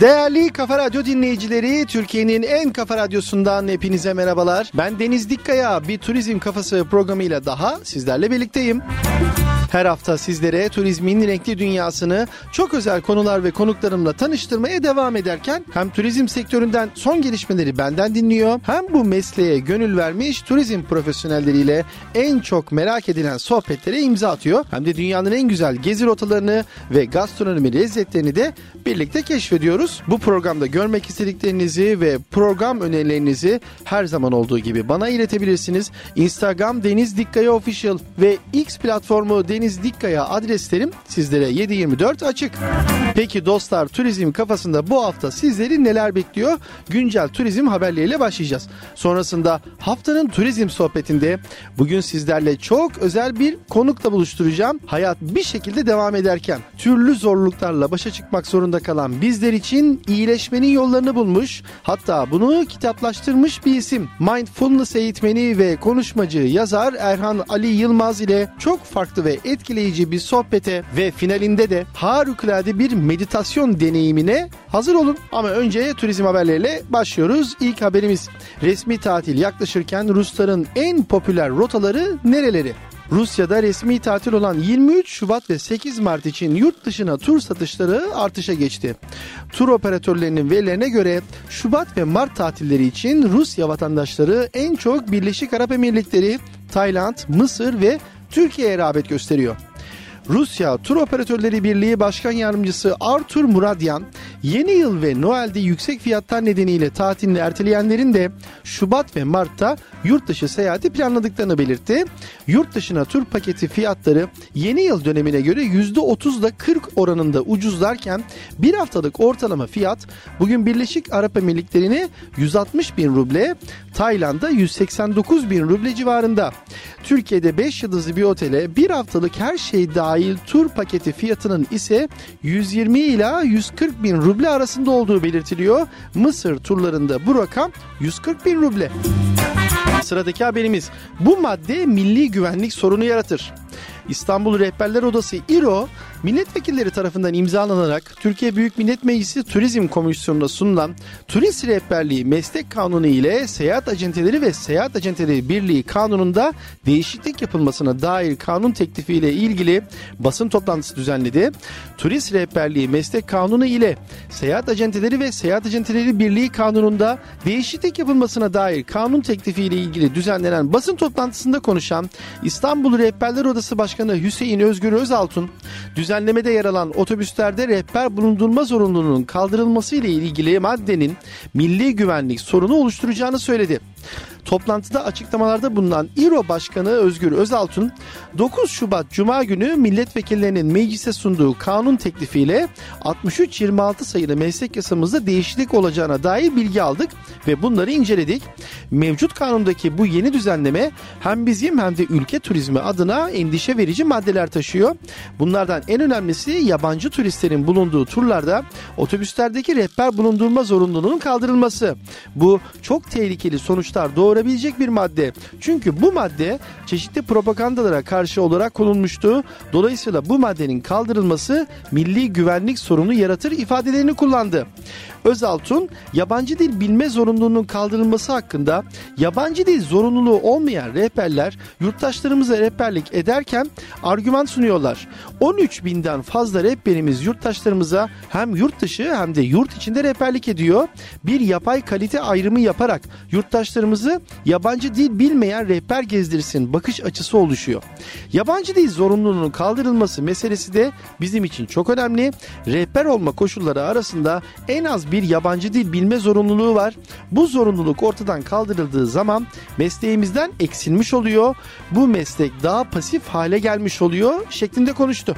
Değerli Kafa Radyo dinleyicileri, Türkiye'nin en kafa radyosundan hepinize merhabalar. Ben Deniz Dikkaya, bir turizm kafası programıyla daha sizlerle birlikteyim. Her hafta sizlere turizmin renkli dünyasını çok özel konular ve konuklarımla tanıştırmaya devam ederken hem turizm sektöründen son gelişmeleri benden dinliyor hem bu mesleğe gönül vermiş turizm profesyonelleriyle en çok merak edilen sohbetlere imza atıyor. Hem de dünyanın en güzel gezi rotalarını ve gastronomi lezzetlerini de birlikte keşfediyoruz. Bu programda görmek istediklerinizi ve program önerilerinizi her zaman olduğu gibi bana iletebilirsiniz. Instagram Deniz Dikkaya Official ve X platformu Deniz Dikkaya adreslerim sizlere 724 açık. Peki dostlar turizm kafasında bu hafta sizleri neler bekliyor? Güncel turizm haberleriyle başlayacağız. Sonrasında haftanın turizm sohbetinde bugün sizlerle çok özel bir konukla buluşturacağım. Hayat bir şekilde devam ederken türlü zorluklarla başa çıkmak zorunda kalan bizler için iyileşmenin yollarını bulmuş. Hatta bunu kitaplaştırmış bir isim. Mindfulness eğitmeni ve konuşmacı yazar Erhan Ali Yılmaz ile çok farklı ve etkileyici bir sohbete ve finalinde de harikulade bir meditasyon deneyimine hazır olun. Ama önce turizm haberleriyle başlıyoruz. İlk haberimiz resmi tatil yaklaşırken Rusların en popüler rotaları nereleri? Rusya'da resmi tatil olan 23 Şubat ve 8 Mart için yurt dışına tur satışları artışa geçti. Tur operatörlerinin verilerine göre Şubat ve Mart tatilleri için Rusya vatandaşları en çok Birleşik Arap Emirlikleri, Tayland, Mısır ve Türkiye'ye rağbet gösteriyor. Rusya Tur Operatörleri Birliği Başkan Yardımcısı Artur Muradyan, yeni yıl ve Noel'de yüksek fiyatlar nedeniyle tatilini erteleyenlerin de Şubat ve Mart'ta yurt dışı seyahati planladıklarını belirtti. Yurt dışına tur paketi fiyatları yeni yıl dönemine göre %30 ile 40 oranında ucuzlarken bir haftalık ortalama fiyat bugün Birleşik Arap Emirlikleri'ne 160 bin ruble, Tayland'a 189 bin ruble civarında. Türkiye'de 5 yıldızlı bir otele bir haftalık her şey dahil tur paketi fiyatının ise 120 ila 140 bin ruble arasında olduğu belirtiliyor. Mısır turlarında bu rakam 140 bin ruble. Sıradaki haberimiz bu madde milli güvenlik sorunu yaratır. İstanbul Rehberler Odası İRO milletvekilleri tarafından imzalanarak Türkiye Büyük Millet Meclisi Turizm Komisyonu'na sunulan Turist Rehberliği Meslek Kanunu ile Seyahat Acenteleri ve Seyahat Acenteleri Birliği Kanunu'nda değişiklik yapılmasına dair kanun teklifiyle ilgili basın toplantısı düzenledi. Turist Rehberliği Meslek Kanunu ile Seyahat Acenteleri ve Seyahat Acenteleri Birliği Kanunu'nda değişiklik yapılmasına dair kanun teklifiyle ilgili düzenlenen basın toplantısında konuşan İstanbul Rehberler Odası Başkanı Hüseyin Özgür Özaltun, düzenlemede yer alan otobüslerde rehber bulundurma zorunluluğunun kaldırılması ile ilgili maddenin milli güvenlik sorunu oluşturacağını söyledi. Toplantıda açıklamalarda bulunan İRO Başkanı Özgür Özaltun 9 Şubat Cuma günü milletvekillerinin meclise sunduğu kanun teklifiyle 63-26 sayılı meslek yasamızda değişiklik olacağına dair bilgi aldık ve bunları inceledik. Mevcut kanundaki bu yeni düzenleme hem bizim hem de ülke turizmi adına endişe verici maddeler taşıyor. Bunlardan en önemlisi yabancı turistlerin bulunduğu turlarda otobüslerdeki rehber bulundurma zorunluluğunun kaldırılması. Bu çok tehlikeli sonuçlar doğurabilecek bir madde. Çünkü bu madde çeşitli propagandalara karşı olarak konulmuştu. Dolayısıyla bu maddenin kaldırılması milli güvenlik sorunu yaratır ifadelerini kullandı. Özaltun yabancı dil bilme zorunluluğunun kaldırılması hakkında yabancı dil zorunluluğu olmayan rehberler yurttaşlarımıza rehberlik ederken argüman sunuyorlar. 13 binden fazla rehberimiz yurttaşlarımıza hem yurt dışı hem de yurt içinde rehberlik ediyor. Bir yapay kalite ayrımı yaparak yurttaşlarımızı yabancı dil bilmeyen rehber gezdirsin bakış açısı oluşuyor. Yabancı dil zorunluluğunun kaldırılması meselesi de bizim için çok önemli. Rehber olma koşulları arasında en az bir yabancı dil bilme zorunluluğu var. Bu zorunluluk ortadan kaldırıldığı zaman mesleğimizden eksilmiş oluyor. Bu meslek daha pasif hale gelmiş oluyor şeklinde konuştu.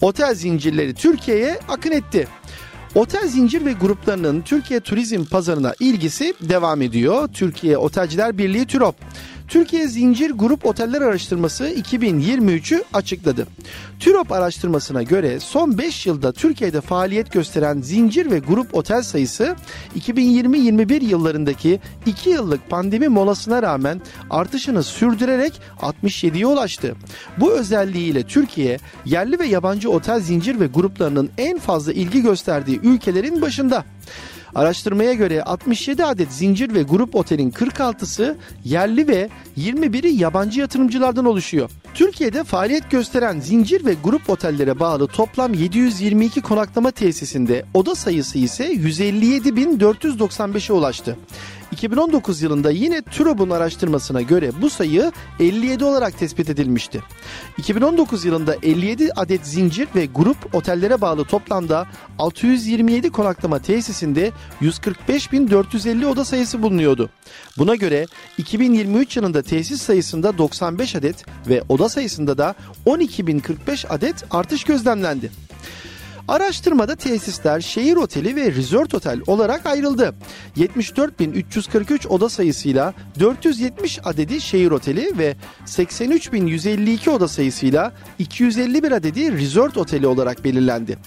Otel zincirleri Türkiye'ye akın etti. Otel zincir ve gruplarının Türkiye turizm pazarına ilgisi devam ediyor. Türkiye Otelciler Birliği TÜROP Türkiye Zincir Grup Oteller Araştırması 2023'ü açıkladı. TÜROP araştırmasına göre son 5 yılda Türkiye'de faaliyet gösteren zincir ve grup otel sayısı 2020-21 yıllarındaki 2 yıllık pandemi molasına rağmen artışını sürdürerek 67'ye ulaştı. Bu özelliğiyle Türkiye yerli ve yabancı otel zincir ve gruplarının en fazla ilgi gösterdiği ülkelerin başında. Araştırmaya göre 67 adet zincir ve grup otelin 46'sı yerli ve 21'i yabancı yatırımcılardan oluşuyor. Türkiye'de faaliyet gösteren zincir ve grup otellere bağlı toplam 722 konaklama tesisinde oda sayısı ise 157.495'e ulaştı. 2019 yılında yine TÜROB'un araştırmasına göre bu sayı 57 olarak tespit edilmişti. 2019 yılında 57 adet zincir ve grup otellere bağlı toplamda 627 konaklama tesisinde 145.450 oda sayısı bulunuyordu. Buna göre 2023 yılında tesis sayısında 95 adet ve oda sayısında da 12.045 adet artış gözlemlendi. Araştırmada tesisler şehir oteli ve resort otel olarak ayrıldı. 74.343 oda sayısıyla 470 adedi şehir oteli ve 83.152 oda sayısıyla 251 adedi resort oteli olarak belirlendi.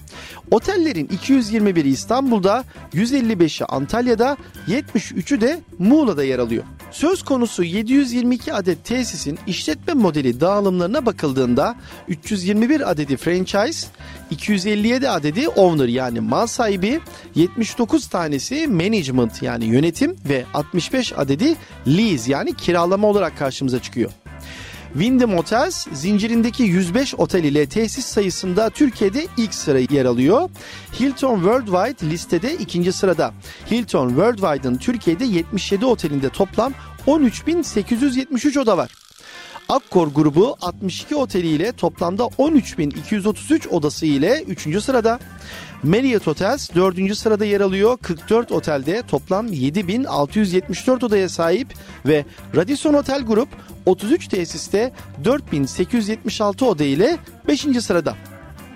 Otellerin 221'i İstanbul'da, 155'i Antalya'da, 73'ü de Muğla'da yer alıyor. Söz konusu 722 adet tesisin işletme modeli dağılımlarına bakıldığında 321 adedi franchise, 257 adedi owner yani mal sahibi, 79 tanesi management yani yönetim ve 65 adedi lease yani kiralama olarak karşımıza çıkıyor. Wyndham Hotels zincirindeki 105 otel ile tesis sayısında Türkiye'de ilk sıra yer alıyor. Hilton Worldwide listede ikinci sırada. Hilton Worldwide'ın Türkiye'de 77 otelinde toplam 13.873 oda var. Akkor grubu 62 oteliyle toplamda 13.233 odası ile 3. sırada. Marriott Hotels 4. sırada yer alıyor. 44 otelde toplam 7674 odaya sahip ve Radisson Hotel Grup 33 tesiste 4876 oda ile 5. sırada.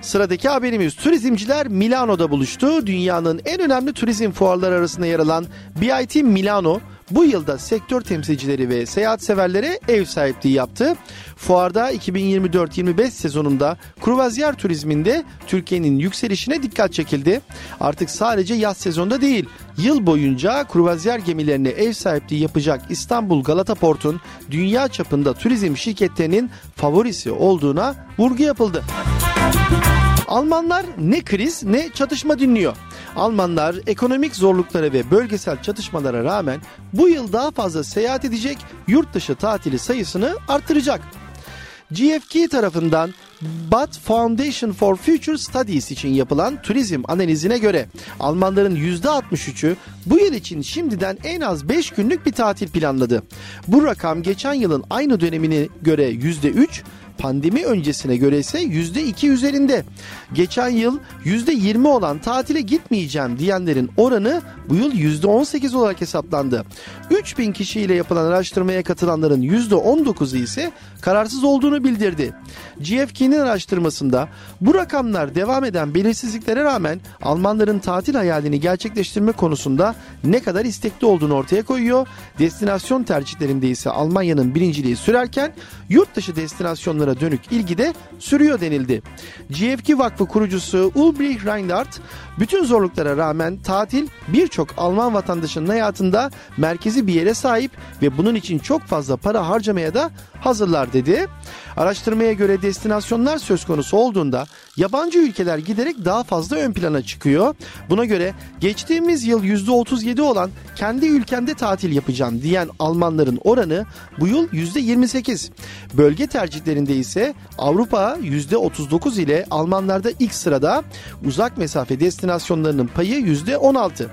Sıradaki haberimiz turizmciler Milano'da buluştu. Dünyanın en önemli turizm fuarları arasında yer alan BIT Milano bu yılda sektör temsilcileri ve seyahat severlere ev sahipliği yaptı. Fuarda 2024-25 sezonunda kruvazyer turizminde Türkiye'nin yükselişine dikkat çekildi. Artık sadece yaz sezonda değil, yıl boyunca kruvazyer gemilerine ev sahipliği yapacak İstanbul Galata Port'un dünya çapında turizm şirketlerinin favorisi olduğuna vurgu yapıldı. Almanlar ne kriz ne çatışma dinliyor. Almanlar ekonomik zorluklara ve bölgesel çatışmalara rağmen bu yıl daha fazla seyahat edecek yurt dışı tatili sayısını artıracak. GFK tarafından But Foundation for Future Studies için yapılan turizm analizine göre Almanların %63'ü bu yıl için şimdiden en az 5 günlük bir tatil planladı. Bu rakam geçen yılın aynı dönemine göre %3, pandemi öncesine göre ise %2 üzerinde. Geçen yıl %20 olan tatile gitmeyeceğim diyenlerin oranı bu yıl %18 olarak hesaplandı. 3000 kişiyle yapılan araştırmaya katılanların %19'u ise kararsız olduğunu bildirdi. GFK'nin araştırmasında bu rakamlar devam eden belirsizliklere rağmen Almanların tatil hayalini gerçekleştirme konusunda ne kadar istekli olduğunu ortaya koyuyor. Destinasyon tercihlerinde ise Almanya'nın birinciliği sürerken yurt dışı destinasyonlara dönük ilgi de sürüyor denildi. GFK Vakfı kurucusu Ulbrich Reinhardt bütün zorluklara rağmen tatil birçok Alman vatandaşının hayatında merkezi bir yere sahip ve bunun için çok fazla para harcamaya da hazırlar dedi. Araştırmaya göre destinasyonlar söz konusu olduğunda yabancı ülkeler giderek daha fazla ön plana çıkıyor. Buna göre geçtiğimiz yıl %37 olan kendi ülkemde tatil yapacağım diyen Almanların oranı bu yıl %28. Bölge tercihlerinde ise Avrupa %39 ile Almanlarda ilk sırada uzak mesafe destinasyonlarının payı %16.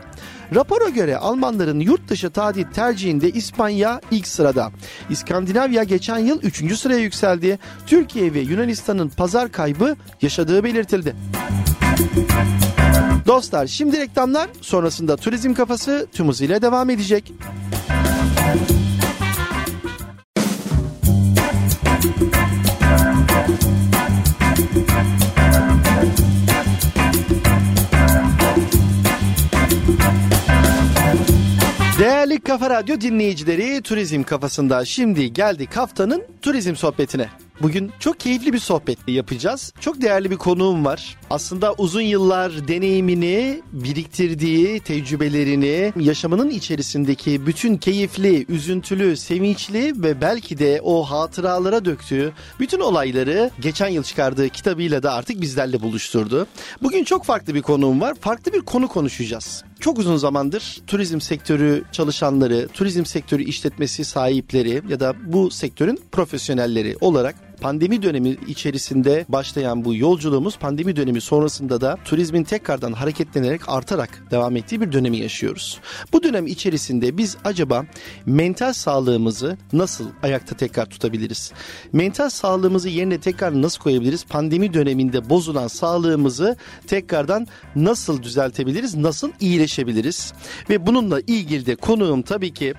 Rapora göre Almanların yurt dışı tatil tercihinde İspanya ilk sırada. İskandinavya geçen yıl 3. sıraya yükseldi. Türkiye ve Yunanistan'ın pazar kaybı yaşadığı belirtildi. Dostlar şimdi reklamlar sonrasında turizm kafası tüm hızıyla devam edecek. Değerli Kafa Radyo dinleyicileri turizm kafasında şimdi geldik haftanın turizm sohbetine. Bugün çok keyifli bir sohbet yapacağız. Çok değerli bir konuğum var. Aslında uzun yıllar deneyimini, biriktirdiği tecrübelerini, yaşamının içerisindeki bütün keyifli, üzüntülü, sevinçli ve belki de o hatıralara döktüğü bütün olayları geçen yıl çıkardığı kitabıyla da artık bizlerle buluşturdu. Bugün çok farklı bir konuğum var. Farklı bir konu konuşacağız. Çok uzun zamandır turizm sektörü çalışanları, turizm sektörü işletmesi sahipleri ya da bu sektörün profesyonelleri olarak pandemi dönemi içerisinde başlayan bu yolculuğumuz pandemi dönemi sonrasında da turizmin tekrardan hareketlenerek artarak devam ettiği bir dönemi yaşıyoruz. Bu dönem içerisinde biz acaba mental sağlığımızı nasıl ayakta tekrar tutabiliriz? Mental sağlığımızı yerine tekrar nasıl koyabiliriz? Pandemi döneminde bozulan sağlığımızı tekrardan nasıl düzeltebiliriz? Nasıl iyileşebiliriz? Ve bununla ilgili de konuğum tabii ki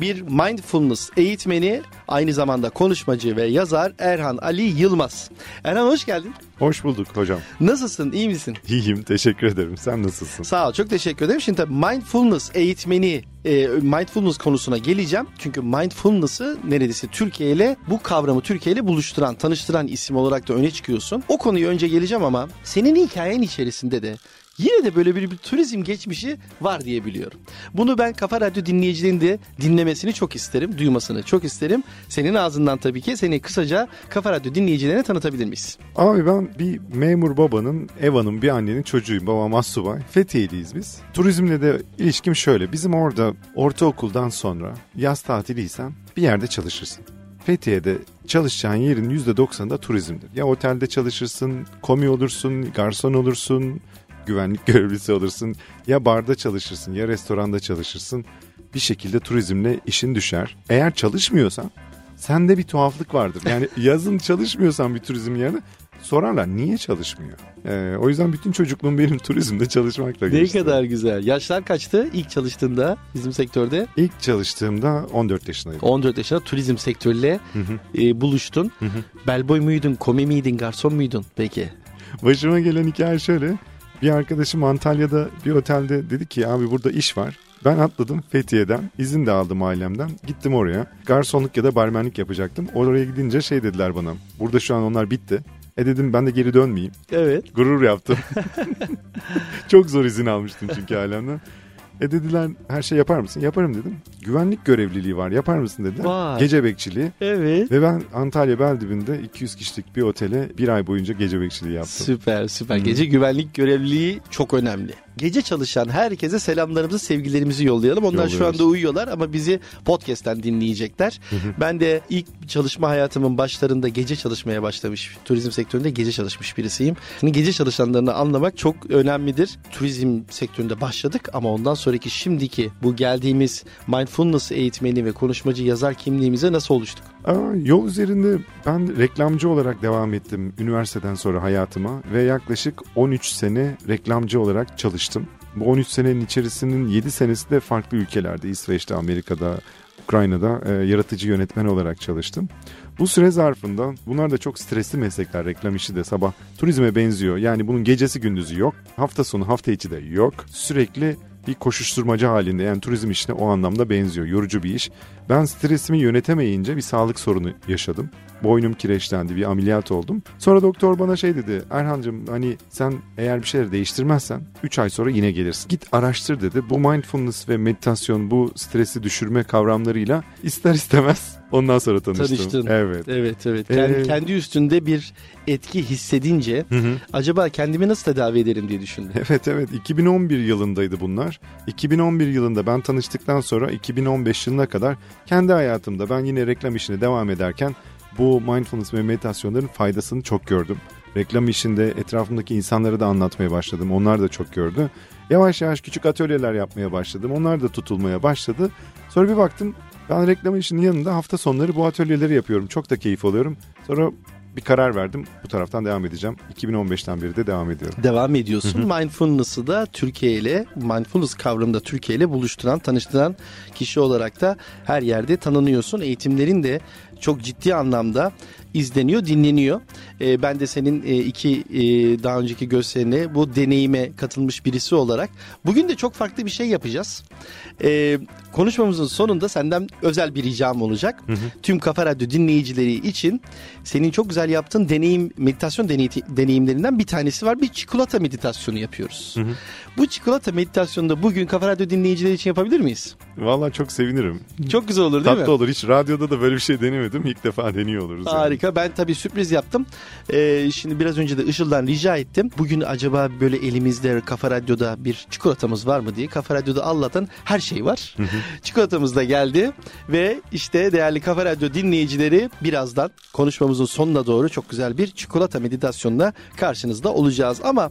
bir mindfulness eğitmeni, aynı zamanda konuşmacı ve yazar Erhan Ali Yılmaz. Erhan hoş geldin. Hoş bulduk hocam. Nasılsın, iyi misin? İyiyim, teşekkür ederim. Sen nasılsın? Sağ ol, çok teşekkür ederim. Şimdi tabii mindfulness eğitmeni, e, mindfulness konusuna geleceğim. Çünkü mindfulness'ı neredeyse Türkiye ile bu kavramı Türkiye ile buluşturan, tanıştıran isim olarak da öne çıkıyorsun. O konuyu önce geleceğim ama senin hikayen içerisinde de yine de böyle bir, bir turizm geçmişi var diye biliyorum. Bunu ben Kafa Radyo dinleyicilerinin de dinlemesini çok isterim, duymasını çok isterim. Senin ağzından tabii ki seni kısaca Kafa Radyo dinleyicilerine tanıtabilir miyiz? Abi ben bir memur babanın, ev hanım bir annenin çocuğuyum. Babam Assubay. Fethiye'liyiz biz. Turizmle de ilişkim şöyle. Bizim orada ortaokuldan sonra yaz tatiliysen bir yerde çalışırsın. Fethiye'de çalışacağın yerin %90'da turizmdir. Ya otelde çalışırsın, komi olursun, garson olursun, güvenlik görevlisi olursun. Ya barda çalışırsın ya restoranda çalışırsın. Bir şekilde turizmle işin düşer. Eğer çalışmıyorsan sende bir tuhaflık vardır. Yani yazın çalışmıyorsan bir turizm yerine sorarlar niye çalışmıyor? Ee, o yüzden bütün çocukluğum benim turizmde çalışmakla Ne geçti. kadar güzel. Yaşlar kaçtı ilk çalıştığında bizim sektörde? İlk çalıştığımda 14 yaşındaydım. 14 yaşında turizm sektörüyle Hı hı. e, buluştun. Hı hı. Bellboy muydun, komi miydin, garson muydun peki? Başıma gelen hikaye şöyle. Bir arkadaşım Antalya'da bir otelde dedi ki abi burada iş var. Ben atladım Fethiye'den. izin de aldım ailemden. Gittim oraya. Garsonluk ya da barmenlik yapacaktım. Oraya gidince şey dediler bana. Burada şu an onlar bitti. E dedim ben de geri dönmeyeyim. Evet. Gurur yaptım. Çok zor izin almıştım çünkü ailemden. E dediler her şey yapar mısın? Yaparım dedim. Güvenlik görevliliği var yapar mısın dediler. Vay. Gece bekçiliği. Evet. Ve ben Antalya Beldibinde 200 kişilik bir otele bir ay boyunca gece bekçiliği yaptım. Süper süper. Gece güvenlik görevliliği çok önemli. Gece çalışan herkese selamlarımızı, sevgilerimizi yollayalım. Onlar şu anda uyuyorlar ama bizi podcast'ten dinleyecekler. Ben de ilk çalışma hayatımın başlarında gece çalışmaya başlamış, turizm sektöründe gece çalışmış birisiyim. Şimdi gece çalışanlarını anlamak çok önemlidir. Turizm sektöründe başladık ama ondan sonraki şimdiki bu geldiğimiz mindfulness eğitmeni ve konuşmacı yazar kimliğimize nasıl oluştuk? Aa, yol üzerinde ben reklamcı olarak devam ettim üniversiteden sonra hayatıma ve yaklaşık 13 sene reklamcı olarak çalıştım. Bu 13 senenin içerisinin 7 senesi de farklı ülkelerde İsveç'te, Amerika'da, Ukrayna'da e, yaratıcı yönetmen olarak çalıştım. Bu süre zarfında bunlar da çok stresli meslekler reklam işi de sabah turizme benziyor. Yani bunun gecesi gündüzü yok. Hafta sonu hafta içi de yok. Sürekli bir koşuşturmaca halinde yani turizm işine o anlamda benziyor. Yorucu bir iş. Ben stresimi yönetemeyince bir sağlık sorunu yaşadım. Boynum kireçlendi, bir ameliyat oldum. Sonra doktor bana şey dedi. Erhan'cığım hani sen eğer bir şeyleri değiştirmezsen 3 ay sonra yine gelirsin. Git araştır dedi. Bu mindfulness ve meditasyon bu stresi düşürme kavramlarıyla ister istemez ondan sonra tanıştım. Tanıştın. Evet. Evet evet. Kendi, Ee, kendi üstünde bir etki hissedince Hı hı. acaba kendimi nasıl tedavi ederim diye düşündüm. Evet evet 2011 yılındaydı bunlar. 2011 yılında ben tanıştıktan sonra 2015 yılına kadar kendi hayatımda ben yine reklam işine devam ederken bu mindfulness ve meditasyonların faydasını çok gördüm. Reklam işinde etrafımdaki insanlara da anlatmaya başladım. Onlar da çok gördü. Yavaş yavaş küçük atölyeler yapmaya başladım. Onlar da tutulmaya başladı. Sonra bir baktım ben reklam işinin yanında hafta sonları bu atölyeleri yapıyorum. Çok da keyif alıyorum. Sonra bir karar verdim. Bu taraftan devam edeceğim. 2015'ten beri de devam ediyorum. Devam ediyorsun. Mindfulness'ı da Türkiye ile mindfulness kavramında Türkiye ile buluşturan, tanıştıran kişi olarak da her yerde tanınıyorsun. Eğitimlerin de çok ciddi anlamda izleniyor, dinleniyor. E, ben de senin e, iki e, daha önceki gösterine bu deneyime katılmış birisi olarak bugün de çok farklı bir şey yapacağız. E, konuşmamızın sonunda senden özel bir ricam olacak. Hı hı. Tüm Kafa Radyo dinleyicileri için senin çok güzel yaptığın deneyim meditasyon deney, deneyimlerinden bir tanesi var. Bir çikolata meditasyonu yapıyoruz. Hı hı. Bu çikolata meditasyonunda bugün Kafa Radyo dinleyicileri için yapabilir miyiz? Vallahi çok sevinirim. Çok güzel olur değil Tatlı mi? Tatlı olur. Hiç radyoda da böyle bir şey denemedim. İlk defa deniyor oluruz. Harika. Yani. Ben tabii sürpriz yaptım. Ee, şimdi biraz önce de Işıl'dan rica ettim. Bugün acaba böyle elimizde Kafa Radyo'da bir çikolatamız var mı diye. Kafa Radyo'da Allah'tan her şey var. Çikolatamız da geldi ve işte değerli Kafa Radyo dinleyicileri birazdan konuşmamızın sonuna doğru çok güzel bir çikolata meditasyonuna karşınızda olacağız. Ama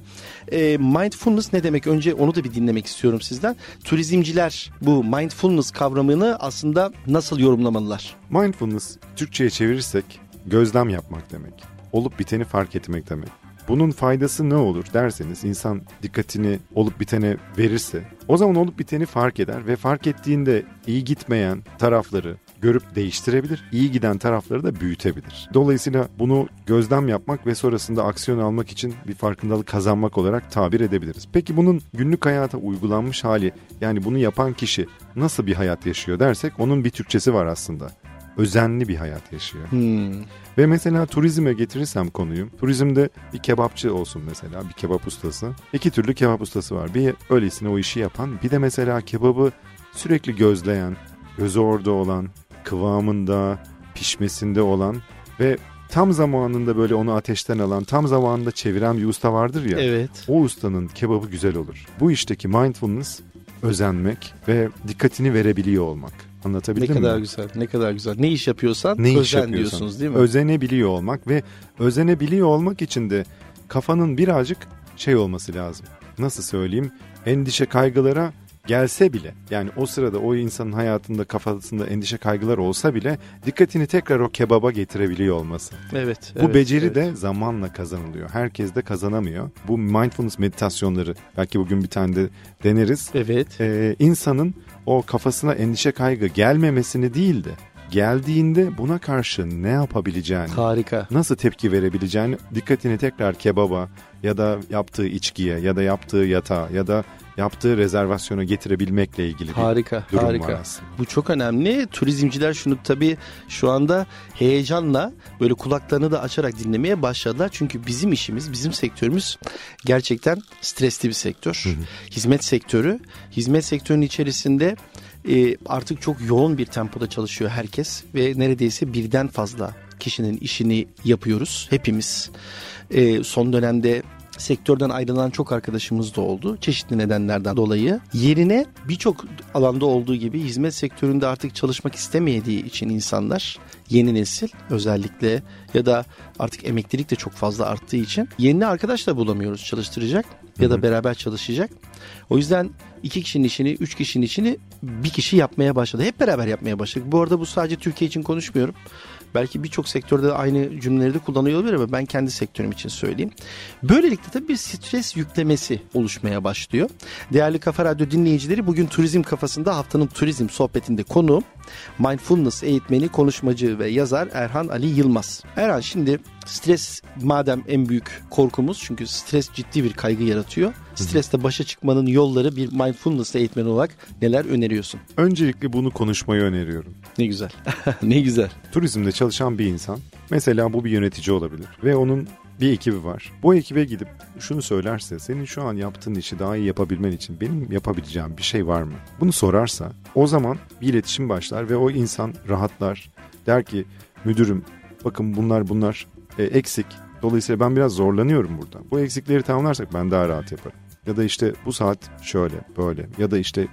e, mindfulness ne demek? Önce onu da bir dinlemek istiyorum sizden. Turizmciler bu mindfulness kavramını aslında nasıl yorumlamalılar? Mindfulness Türkçe'ye çevirirsek gözlem yapmak demek. Olup biteni fark etmek demek. Bunun faydası ne olur derseniz insan dikkatini olup bitene verirse o zaman olup biteni fark eder ve fark ettiğinde iyi gitmeyen tarafları görüp değiştirebilir. İyi giden tarafları da büyütebilir. Dolayısıyla bunu gözlem yapmak ve sonrasında aksiyon almak için bir farkındalık kazanmak olarak tabir edebiliriz. Peki bunun günlük hayata uygulanmış hali yani bunu yapan kişi nasıl bir hayat yaşıyor dersek onun bir Türkçesi var aslında özenli bir hayat yaşıyor. Hmm. Ve mesela turizme getirirsem konuyu, turizmde bir kebapçı olsun mesela, bir kebap ustası. İki türlü kebap ustası var. Bir öylesine o işi yapan, bir de mesela kebabı sürekli gözleyen, gözü orada olan, kıvamında, pişmesinde olan ve tam zamanında böyle onu ateşten alan, tam zamanında çeviren bir usta vardır ya. Evet. O ustanın kebabı güzel olur. Bu işteki mindfulness özenmek ve dikkatini verebiliyor olmak. Anlatabildim mi? Ne kadar güzel, ne kadar güzel. Ne iş yapıyorsan ne özen iş yapıyorsan, diyorsunuz değil mi? Özenebiliyor olmak ve özenebiliyor olmak için de kafanın birazcık şey olması lazım. Nasıl söyleyeyim? Endişe kaygılara gelse bile yani o sırada o insanın hayatında kafasında endişe kaygılar olsa bile dikkatini tekrar o kebaba getirebiliyor olması. Evet. Bu evet, beceri evet. de zamanla kazanılıyor. Herkes de kazanamıyor. Bu mindfulness meditasyonları belki bugün bir tane de deneriz. Evet. Ee, insanın o kafasına endişe kaygı gelmemesini değil de geldiğinde buna karşı ne yapabileceğini, harika. Nasıl tepki verebileceğini, dikkatini tekrar kebaba ya da yaptığı içkiye ya da yaptığı yatağa ya da yaptığı rezervasyona getirebilmekle ilgili harika, bir durum harika. var aslında. Bu çok önemli. Turizmciler şunu tabii şu anda heyecanla böyle kulaklarını da açarak dinlemeye başladılar. Çünkü bizim işimiz, bizim sektörümüz gerçekten stresli bir sektör. Hı hı. Hizmet sektörü. Hizmet sektörünün içerisinde e, artık çok yoğun bir tempoda çalışıyor herkes ve neredeyse birden fazla kişinin işini yapıyoruz hepimiz. E, son dönemde sektörden ayrılan çok arkadaşımız da oldu. Çeşitli nedenlerden dolayı. Yerine birçok alanda olduğu gibi hizmet sektöründe artık çalışmak istemediği için insanlar yeni nesil özellikle ya da artık emeklilik de çok fazla arttığı için yeni arkadaş da bulamıyoruz çalıştıracak ya da beraber çalışacak. O yüzden iki kişinin işini, üç kişinin işini bir kişi yapmaya başladı. Hep beraber yapmaya başladık. Bu arada bu sadece Türkiye için konuşmuyorum. Belki birçok sektörde de aynı cümleleri de kullanıyor olabilir ama ben kendi sektörüm için söyleyeyim. Böylelikle tabii bir stres yüklemesi oluşmaya başlıyor. Değerli Kafa Radyo dinleyicileri bugün turizm kafasında haftanın turizm sohbetinde konu mindfulness eğitmeni, konuşmacı ve yazar Erhan Ali Yılmaz. Erhan şimdi stres madem en büyük korkumuz çünkü stres ciddi bir kaygı yaratıyor. Stresle başa çıkmanın yolları bir mindfulness eğitmeni olarak neler öneriyorsun? Öncelikle bunu konuşmayı öneriyorum. Ne güzel. ne güzel. Turizmde çalışan bir insan mesela bu bir yönetici olabilir ve onun bir ekibi var. Bu ekibe gidip şunu söylerse senin şu an yaptığın işi daha iyi yapabilmen için benim yapabileceğim bir şey var mı? Bunu sorarsa o zaman bir iletişim başlar ve o insan rahatlar. Der ki müdürüm bakın bunlar bunlar e, eksik. Dolayısıyla ben biraz zorlanıyorum burada. Bu eksikleri tamamlarsak ben daha rahat yaparım. Ya da işte bu saat şöyle böyle ya da işte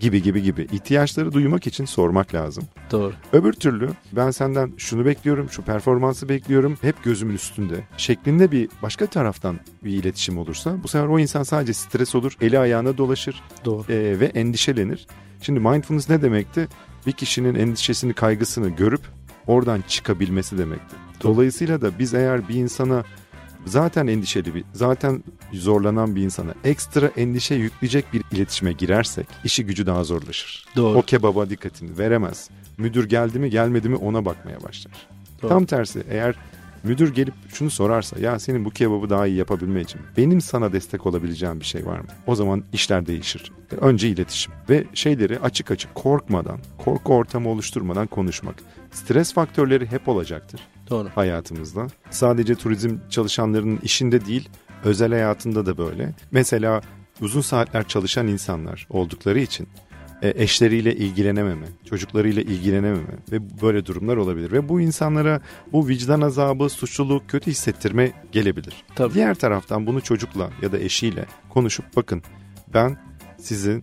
gibi gibi gibi ihtiyaçları duymak için sormak lazım. Doğru. Öbür türlü ben senden şunu bekliyorum, şu performansı bekliyorum, hep gözümün üstünde şeklinde bir başka taraftan bir iletişim olursa bu sefer o insan sadece stres olur, eli ayağına dolaşır Doğru. E, ve endişelenir. Şimdi mindfulness ne demekti? Bir kişinin endişesini, kaygısını görüp oradan çıkabilmesi demektir. Dolayısıyla da biz eğer bir insana zaten endişeli bir, zaten zorlanan bir insana ekstra endişe yükleyecek bir iletişime girersek işi gücü daha zorlaşır. Doğru. O kebaba dikkatini veremez. Müdür geldi mi gelmedi mi ona bakmaya başlar. Doğru. Tam tersi eğer müdür gelip şunu sorarsa ya senin bu kebabı daha iyi yapabilme için benim sana destek olabileceğim bir şey var mı? O zaman işler değişir. Önce iletişim ve şeyleri açık açık korkmadan, korku ortamı oluşturmadan konuşmak. Stres faktörleri hep olacaktır Doğru. hayatımızda. Sadece turizm çalışanlarının işinde değil, özel hayatında da böyle. Mesela uzun saatler çalışan insanlar oldukları için e, eşleriyle ilgilenememe, çocuklarıyla ilgilenememe ve böyle durumlar olabilir. Ve bu insanlara bu vicdan azabı, suçluluk, kötü hissettirme gelebilir. Tabii. Diğer taraftan bunu çocukla ya da eşiyle konuşup bakın ben sizin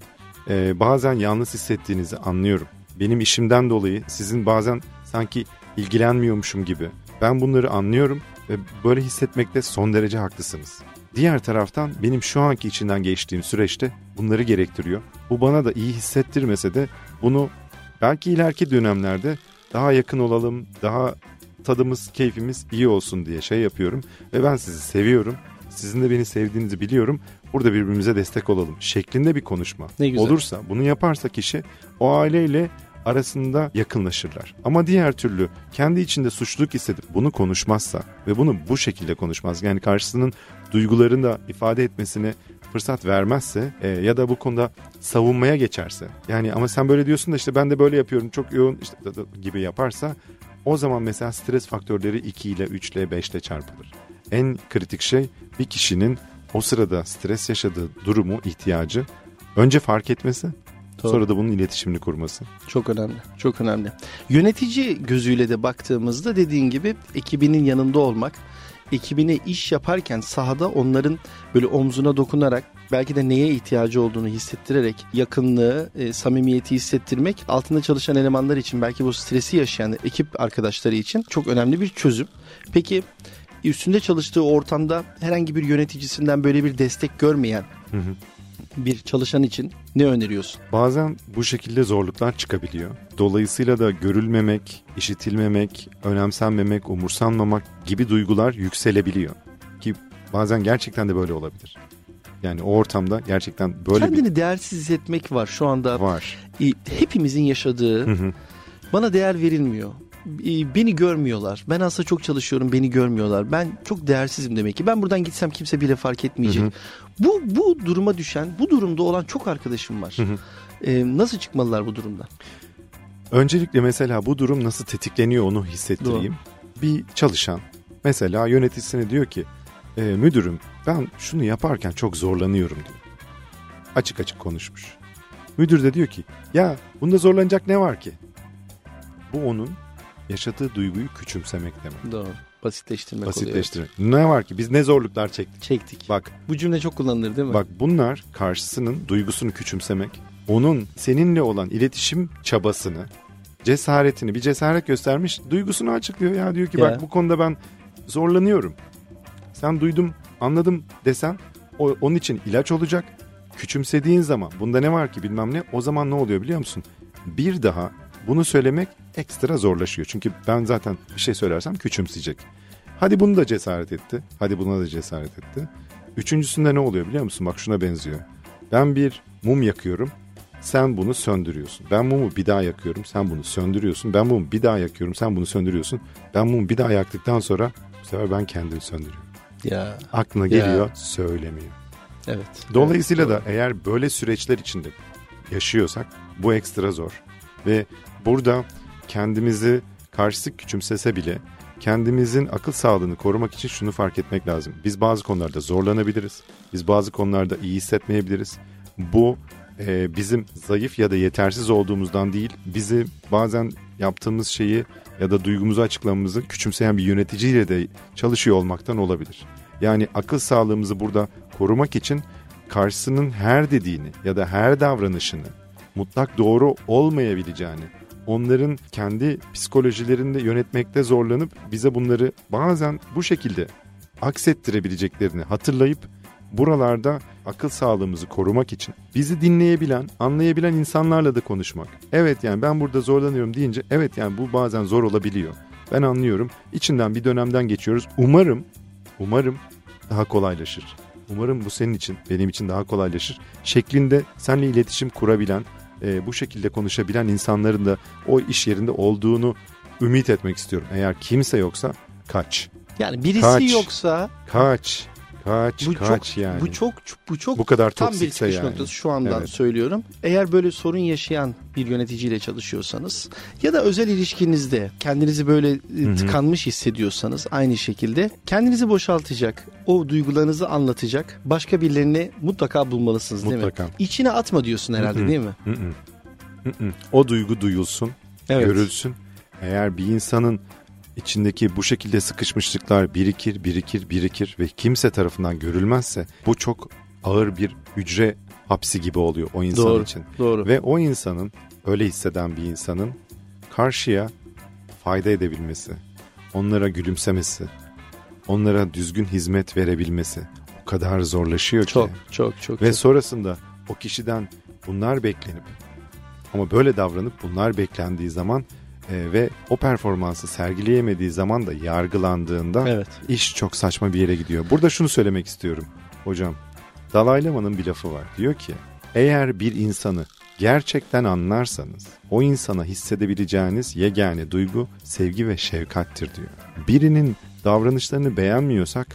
e, bazen yalnız hissettiğinizi anlıyorum. Benim işimden dolayı sizin bazen sanki ilgilenmiyormuşum gibi. Ben bunları anlıyorum ve böyle hissetmekte son derece haklısınız. Diğer taraftan benim şu anki içinden geçtiğim süreçte bunları gerektiriyor. Bu bana da iyi hissettirmese de bunu belki ileriki dönemlerde daha yakın olalım, daha tadımız, keyfimiz iyi olsun diye şey yapıyorum. Ve ben sizi seviyorum. Sizin de beni sevdiğinizi biliyorum. Burada birbirimize destek olalım şeklinde bir konuşma Ne güzel. olursa bunu yaparsa kişi o aileyle arasında yakınlaşırlar. Ama diğer türlü kendi içinde suçluluk hissedip bunu konuşmazsa ve bunu bu şekilde konuşmaz yani karşısının duygularını da ifade etmesine fırsat vermezse e, ya da bu konuda savunmaya geçerse yani ama sen böyle diyorsun da işte ben de böyle yapıyorum çok yoğun işte da- da- gibi yaparsa o zaman mesela stres faktörleri 2 ile 3 ile 5 ile çarpılır. En kritik şey bir kişinin o sırada stres yaşadığı durumu, ihtiyacı önce fark etmesi, Doğru. sonra da bunun iletişimini kurması. Çok önemli. Çok önemli. Yönetici gözüyle de baktığımızda dediğin gibi ekibinin yanında olmak, ekibine iş yaparken sahada onların böyle omzuna dokunarak belki de neye ihtiyacı olduğunu hissettirerek yakınlığı, e, samimiyeti hissettirmek altında çalışan elemanlar için belki bu stresi yaşayan ekip arkadaşları için çok önemli bir çözüm. Peki üstünde çalıştığı ortamda herhangi bir yöneticisinden böyle bir destek görmeyen Hı hı. Bir çalışan için ne öneriyorsun? Bazen bu şekilde zorluklar çıkabiliyor. Dolayısıyla da görülmemek, işitilmemek, önemsenmemek, umursanmamak gibi duygular yükselebiliyor. Ki bazen gerçekten de böyle olabilir. Yani o ortamda gerçekten böyle Kendini değersiz hissetmek var şu anda. bir var. Hepimizin yaşadığı Hı hı. bana değer verilmiyor. E, Beni görmüyorlar. Ben aslında çok çalışıyorum beni görmüyorlar. Ben çok değersizim demek ki. Ben buradan gitsem kimse bile fark etmeyecek. Hı hı. Bu bu duruma düşen, bu durumda olan çok arkadaşım var. Hı hı. E, nasıl çıkmalılar bu durumda? Öncelikle mesela bu durum nasıl tetikleniyor onu hissettireyim. Bir çalışan mesela yöneticisine diyor ki "E, müdürüm ben şunu yaparken çok zorlanıyorum diyor. Açık açık konuşmuş. Müdür de diyor ki ya bunda zorlanacak ne var ki? Bu onun yaşadığı duyguyu küçümsemek demek. Doğru. Basitleştirmek oluyor. Basitleştirmek. Ne var ki biz ne zorluklar çektik. Çektik. Bak Bu cümle çok kullanılır değil mi? Bak bunlar karşısının duygusunu küçümsemek, onun seninle olan iletişim çabasını, cesaretini bir cesaret göstermiş, duygusunu açıklıyor ya diyor ki Ya. bak bu konuda ben zorlanıyorum. Sen duydum, anladım desen o onun için ilaç olacak. Küçümsediğin zaman bunda ne var ki bilmem ne o zaman ne oluyor biliyor musun? Bir daha bunu söylemek ekstra zorlaşıyor. Çünkü ben zaten bir şey söylersem küçümseyecek. Hadi bunu da cesaret etti. Hadi buna da cesaret etti. Üçüncüsünde ne oluyor biliyor musun? Bak şuna benziyor. Ben bir mum yakıyorum. Sen bunu söndürüyorsun. Ben mumu bir daha yakıyorum. Sen bunu söndürüyorsun. Ben mumu bir daha yakıyorum. Sen bunu söndürüyorsun. Ben mumu bir daha yaktıktan sonra bu sefer ben kendimi söndürüyorum. Ya Aklına Ya. geliyor, söylemiyor. evet. Dolayısıyla Evet, da eğer böyle süreçler içinde yaşıyorsak bu ekstra zor. Ve burada kendimizi karşısı küçümsese bile kendimizin akıl sağlığını korumak için şunu fark etmek lazım. Biz bazı konularda zorlanabiliriz. Biz bazı konularda iyi hissetmeyebiliriz. Bu e, bizim zayıf ya da yetersiz olduğumuzdan değil, bizi bazen yaptığımız şeyi ya da duygumuzu açıklamamızı küçümseyen bir yöneticiyle de çalışıyor olmaktan olabilir. Yani akıl sağlığımızı burada korumak için karşısının her dediğini ya da her davranışını mutlak doğru olmayabileceğini, onların kendi psikolojilerinde yönetmekte zorlanıp bize bunları bazen bu şekilde aksettirebileceklerini hatırlayıp buralarda akıl sağlığımızı korumak için bizi dinleyebilen, anlayabilen insanlarla da konuşmak. Evet yani ben burada zorlanıyorum deyince evet yani bu bazen zor olabiliyor. Ben anlıyorum. İçinden bir dönemden geçiyoruz. Umarım, umarım daha kolaylaşır. Umarım bu senin için, benim için daha kolaylaşır. Şeklinde seninle iletişim kurabilen, e, bu şekilde konuşabilen insanların da o iş yerinde olduğunu ümit etmek istiyorum. Eğer kimse yoksa kaç. Yani birisi Kaç. yoksa Kaç. Kaç. bu kaç çok yani. bu çok bu çok Bu kadar tam bir çıkış yani. noktası şu andan Evet. söylüyorum. Eğer böyle sorun yaşayan bir yöneticiyle çalışıyorsanız ya da özel ilişkinizde kendinizi böyle e, tıkanmış hissediyorsanız aynı şekilde kendinizi boşaltacak, o duygularınızı anlatacak başka birilerini mutlaka bulmalısınız değil Mutlaka. mi? İçine atma diyorsun herhalde Hı hı. değil mi? Hı hı. Hı hı. O duygu duyulsun, Evet. görülsün. Eğer bir insanın içindeki bu şekilde sıkışmışlıklar birikir, birikir, birikir ve kimse tarafından görülmezse bu çok ağır bir hücre hapsi gibi oluyor o insan Doğru. için. Doğru. Ve o insanın, öyle hisseden bir insanın karşıya fayda edebilmesi, onlara gülümsemesi, onlara düzgün hizmet verebilmesi o kadar zorlaşıyor çok ki. çok çok. Ve çok. sonrasında o kişiden bunlar beklenip ama böyle davranıp bunlar beklendiği zaman e, ve o performansı sergileyemediği zaman da yargılandığında Evet. iş çok saçma bir yere gidiyor. Burada şunu söylemek istiyorum hocam. Dalai Lama'nın bir lafı var. Diyor ki eğer bir insanı gerçekten anlarsanız o insana hissedebileceğiniz yegane duygu sevgi ve şefkattir diyor. Birinin davranışlarını beğenmiyorsak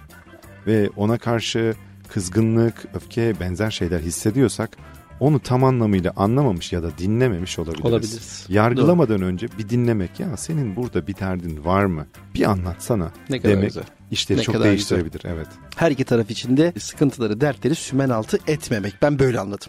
ve ona karşı kızgınlık, öfke benzer şeyler hissediyorsak onu tam anlamıyla anlamamış ya da dinlememiş olabiliriz. Olabiliriz. Yargılamadan önce bir dinlemek ya senin burada bir derdin var mı? Bir anlatsana Ne kadar demek güzel. işleri Ne çok kadar değiştirebilir. Evet. her iki taraf içinde sıkıntıları, dertleri sümen altı etmemek. Ben böyle anladım.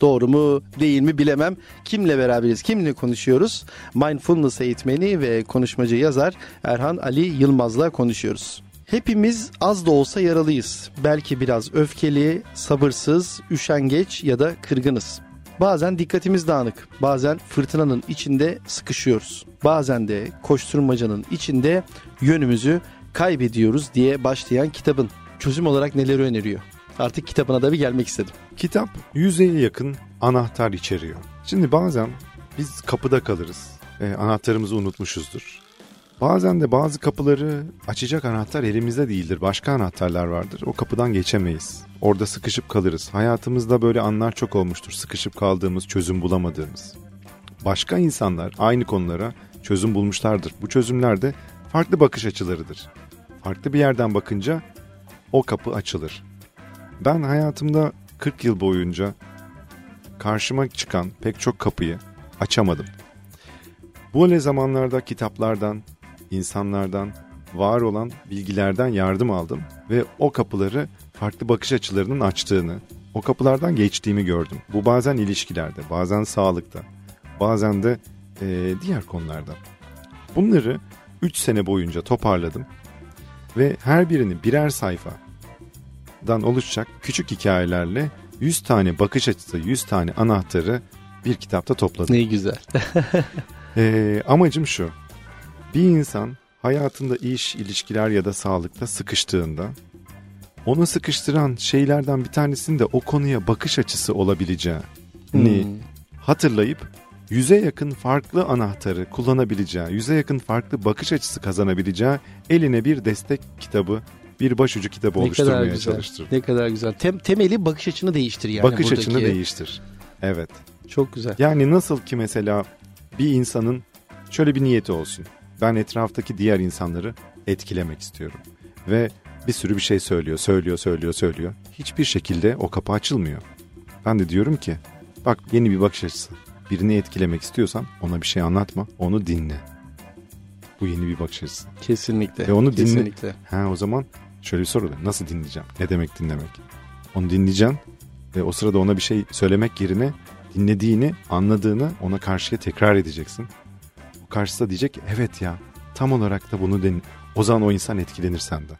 Doğru mu değil mi bilemem. Kimle beraberiz, kimle konuşuyoruz? Mindfulness eğitmeni ve konuşmacı yazar Erhan Ali Yılmaz'la konuşuyoruz. Hepimiz az da olsa yaralıyız. Belki biraz öfkeli, sabırsız, üşengeç ya da kırgınız. Bazen dikkatimiz dağınık, bazen fırtınanın içinde sıkışıyoruz. Bazen de koşturmacanın içinde yönümüzü kaybediyoruz diye başlayan kitabın çözüm olarak neleri öneriyor? Artık kitabına da bir gelmek istedim. Kitap yüzeye yakın anahtar içeriyor. Şimdi bazen biz kapıda kalırız. E, anahtarımızı unutmuşuzdur. Bazen de bazı kapıları açacak anahtar elimizde değildir. Başka anahtarlar vardır. O kapıdan geçemeyiz. Orada sıkışıp kalırız. Hayatımızda böyle anlar çok olmuştur. Sıkışıp kaldığımız, çözüm bulamadığımız. Başka insanlar aynı konulara çözüm bulmuşlardır. Bu çözümler de farklı bakış açılarıdır. Farklı bir yerden bakınca o kapı açılır. Ben hayatımda 40 yıl boyunca karşıma çıkan pek çok kapıyı açamadım. Bu öyle zamanlarda kitaplardan, insanlardan, var olan bilgilerden yardım aldım ve o kapıları farklı bakış açılarının açtığını, o kapılardan geçtiğimi gördüm. Bu bazen ilişkilerde, bazen sağlıkta, bazen de eee, diğer konularda. Bunları 3 sene boyunca toparladım ve her birini birer sayfadan oluşacak küçük hikayelerle 100 tane bakış açısı, 100 tane anahtarı bir kitapta topladım. Ne güzel. Ee, amacım şu. Bir insan hayatında iş, ilişkiler ya da sağlıkta sıkıştığında onu sıkıştıran şeylerden bir tanesinin de o konuya bakış açısı olabileceğini Hmm. hatırlayıp yüze yakın farklı anahtarı kullanabileceği, yüze yakın farklı bakış açısı kazanabileceği eline bir destek kitabı, bir başucu kitabı Ne kadar oluşturmaya güzel. çalıştır. Ne kadar güzel. Tem, temeli bakış açını değiştir yani. bakış buradaki. açını değiştir. Evet. Çok güzel. Yani nasıl ki mesela bir insanın şöyle bir niyeti olsun. Ben etraftaki diğer insanları etkilemek istiyorum. Ve bir sürü bir şey söylüyor, söylüyor, söylüyor, söylüyor. Hiçbir şekilde o kapı açılmıyor. Ben de diyorum ki bak yeni bir bakış açısı. Birini etkilemek istiyorsan ona bir şey anlatma, onu dinle. Bu yeni bir bakış açısı. Kesinlikle. Ve onu dinle- Kesinlikle. Ha o zaman şöyle bir soru nasıl dinleyeceğim? Ne demek dinlemek? Onu dinleyeceğim ve o sırada ona bir şey söylemek yerine dinlediğini, anladığını ona karşıya tekrar edeceksin. O karşısı da diyecek evet ya tam olarak da bunu den. O zaman o insan etkilenir senden.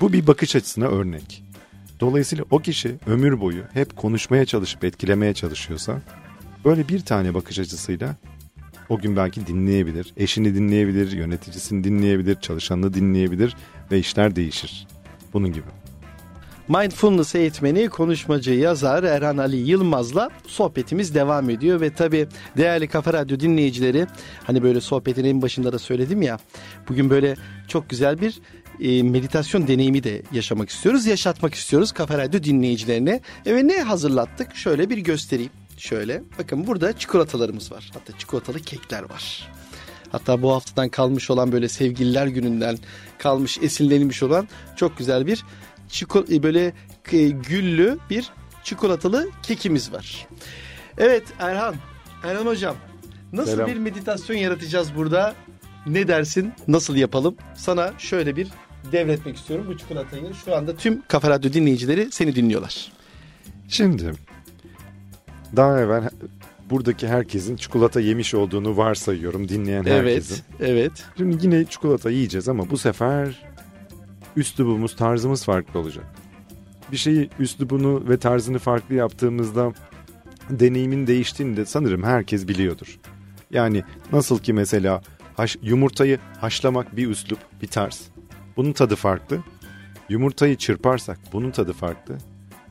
Bu bir bakış açısına örnek. Dolayısıyla o kişi ömür boyu hep konuşmaya çalışıp etkilemeye çalışıyorsa böyle bir tane bakış açısıyla o gün belki dinleyebilir, eşini dinleyebilir, yöneticisini dinleyebilir, çalışanını dinleyebilir ve işler değişir. Bunun gibi. Mindfulness eğitmeni, konuşmacı, yazar Erhan Ali Yılmaz'la sohbetimiz devam ediyor ve tabii değerli Kafa Radyo dinleyicileri hani böyle sohbetin en başında da söyledim ya bugün böyle çok güzel bir e, meditasyon deneyimi de yaşamak istiyoruz, yaşatmak istiyoruz Kafa Radyo dinleyicilerine. E ne hazırlattık? Şöyle bir göstereyim. Şöyle bakın burada çikolatalarımız var. Hatta çikolatalı kekler var. Hatta bu haftadan kalmış olan böyle sevgililer gününden kalmış esinlenilmiş olan çok güzel bir çiko, e, böyle e, güllü bir çikolatalı kekimiz var. Evet Erhan, Erhan hocam nasıl Selam. bir meditasyon yaratacağız burada? Ne dersin? Nasıl yapalım? Sana şöyle bir devretmek istiyorum bu çikolatayı. Şu anda tüm Kafa Radyo dinleyicileri seni dinliyorlar. Şimdi daha evvel buradaki herkesin çikolata yemiş olduğunu varsayıyorum dinleyen herkesin. Evet, evet. Şimdi yine çikolata yiyeceğiz ama bu sefer üslubumuz, tarzımız farklı olacak. Bir şeyi üslubunu ve tarzını farklı yaptığımızda deneyimin değiştiğini de sanırım herkes biliyordur. Yani nasıl ki mesela haş, yumurtayı haşlamak bir üslup, bir tarz. Bunun tadı farklı. Yumurtayı çırparsak bunun tadı farklı.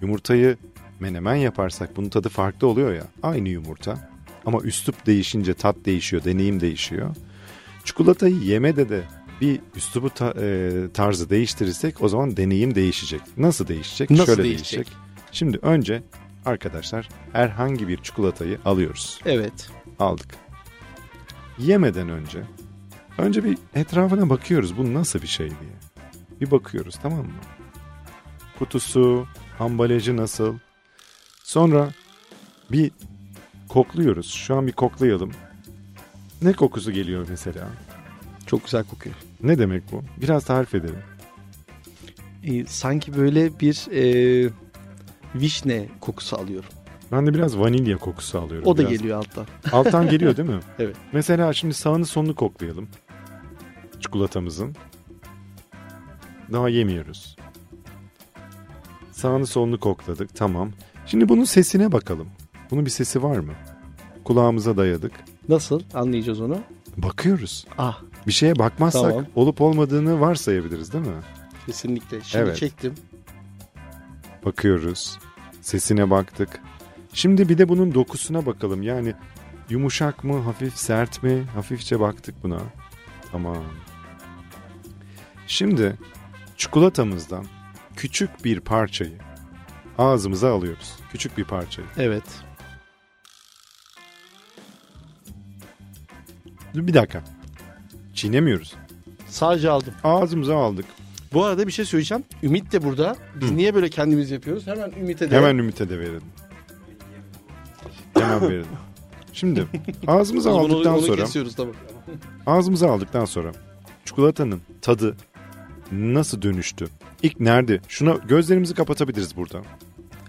Yumurtayı menemen yaparsak bunun tadı farklı oluyor ya. Aynı yumurta ama üslup değişince tat değişiyor, deneyim değişiyor. Çikolatayı yemede de bir üslubu ta- e, tarzı değiştirirsek o zaman deneyim değişecek. Nasıl değişecek? Nasıl Şöyle değişecek? değişecek. Şimdi önce arkadaşlar herhangi bir çikolatayı alıyoruz. Evet. Aldık. Yemeden önce önce bir etrafına bakıyoruz bu nasıl bir şey diye. Bir bakıyoruz tamam mı? Kutusu, ambalajı nasıl? Sonra bir kokluyoruz. Şu an bir koklayalım. Ne kokusu geliyor mesela? Çok güzel kokuyor. Ne demek bu? Biraz tarif edelim. Ee, sanki böyle bir e, vişne kokusu alıyorum. Ben de biraz vanilya kokusu alıyorum. O da Biraz- geliyor alttan. Alttan geliyor değil mi? Evet. Mesela şimdi sağını sonunu koklayalım. Çikolatamızın. Daha yemiyoruz. Sağını solunu kokladık. Tamam. Şimdi bunun sesine bakalım. Bunun bir sesi var mı? Kulağımıza dayadık. Nasıl anlayacağız onu? Bakıyoruz. Ah Bir şeye bakmazsak Tamam. olup olmadığını varsayabiliriz değil mi? kesinlikle. Şimdi Evet. çektim. Bakıyoruz. Sesine baktık. Şimdi bir de bunun dokusuna bakalım. Yani yumuşak mı, hafif sert mi? Hafifçe baktık buna. Tamam. Şimdi çikolatamızdan küçük bir parçayı ağzımıza alıyoruz. Küçük bir parçayı. Evet. Bir dakika. Çiğnemiyoruz. Sadece aldım. Ağzımıza aldık. Bu arada bir şey söyleyeceğim. Ümit de burada. Biz niye böyle kendimiz yapıyoruz? Hemen Ümit'e de. Hemen Ümit'e de verelim. Hemen verelim. Şimdi ağzımıza aldıktan onu sonra kesiyoruz tamam. Ağzımıza aldıktan sonra çikolatanın tadı nasıl dönüştü? İlk nerede? Şuna gözlerimizi kapatabiliriz burada.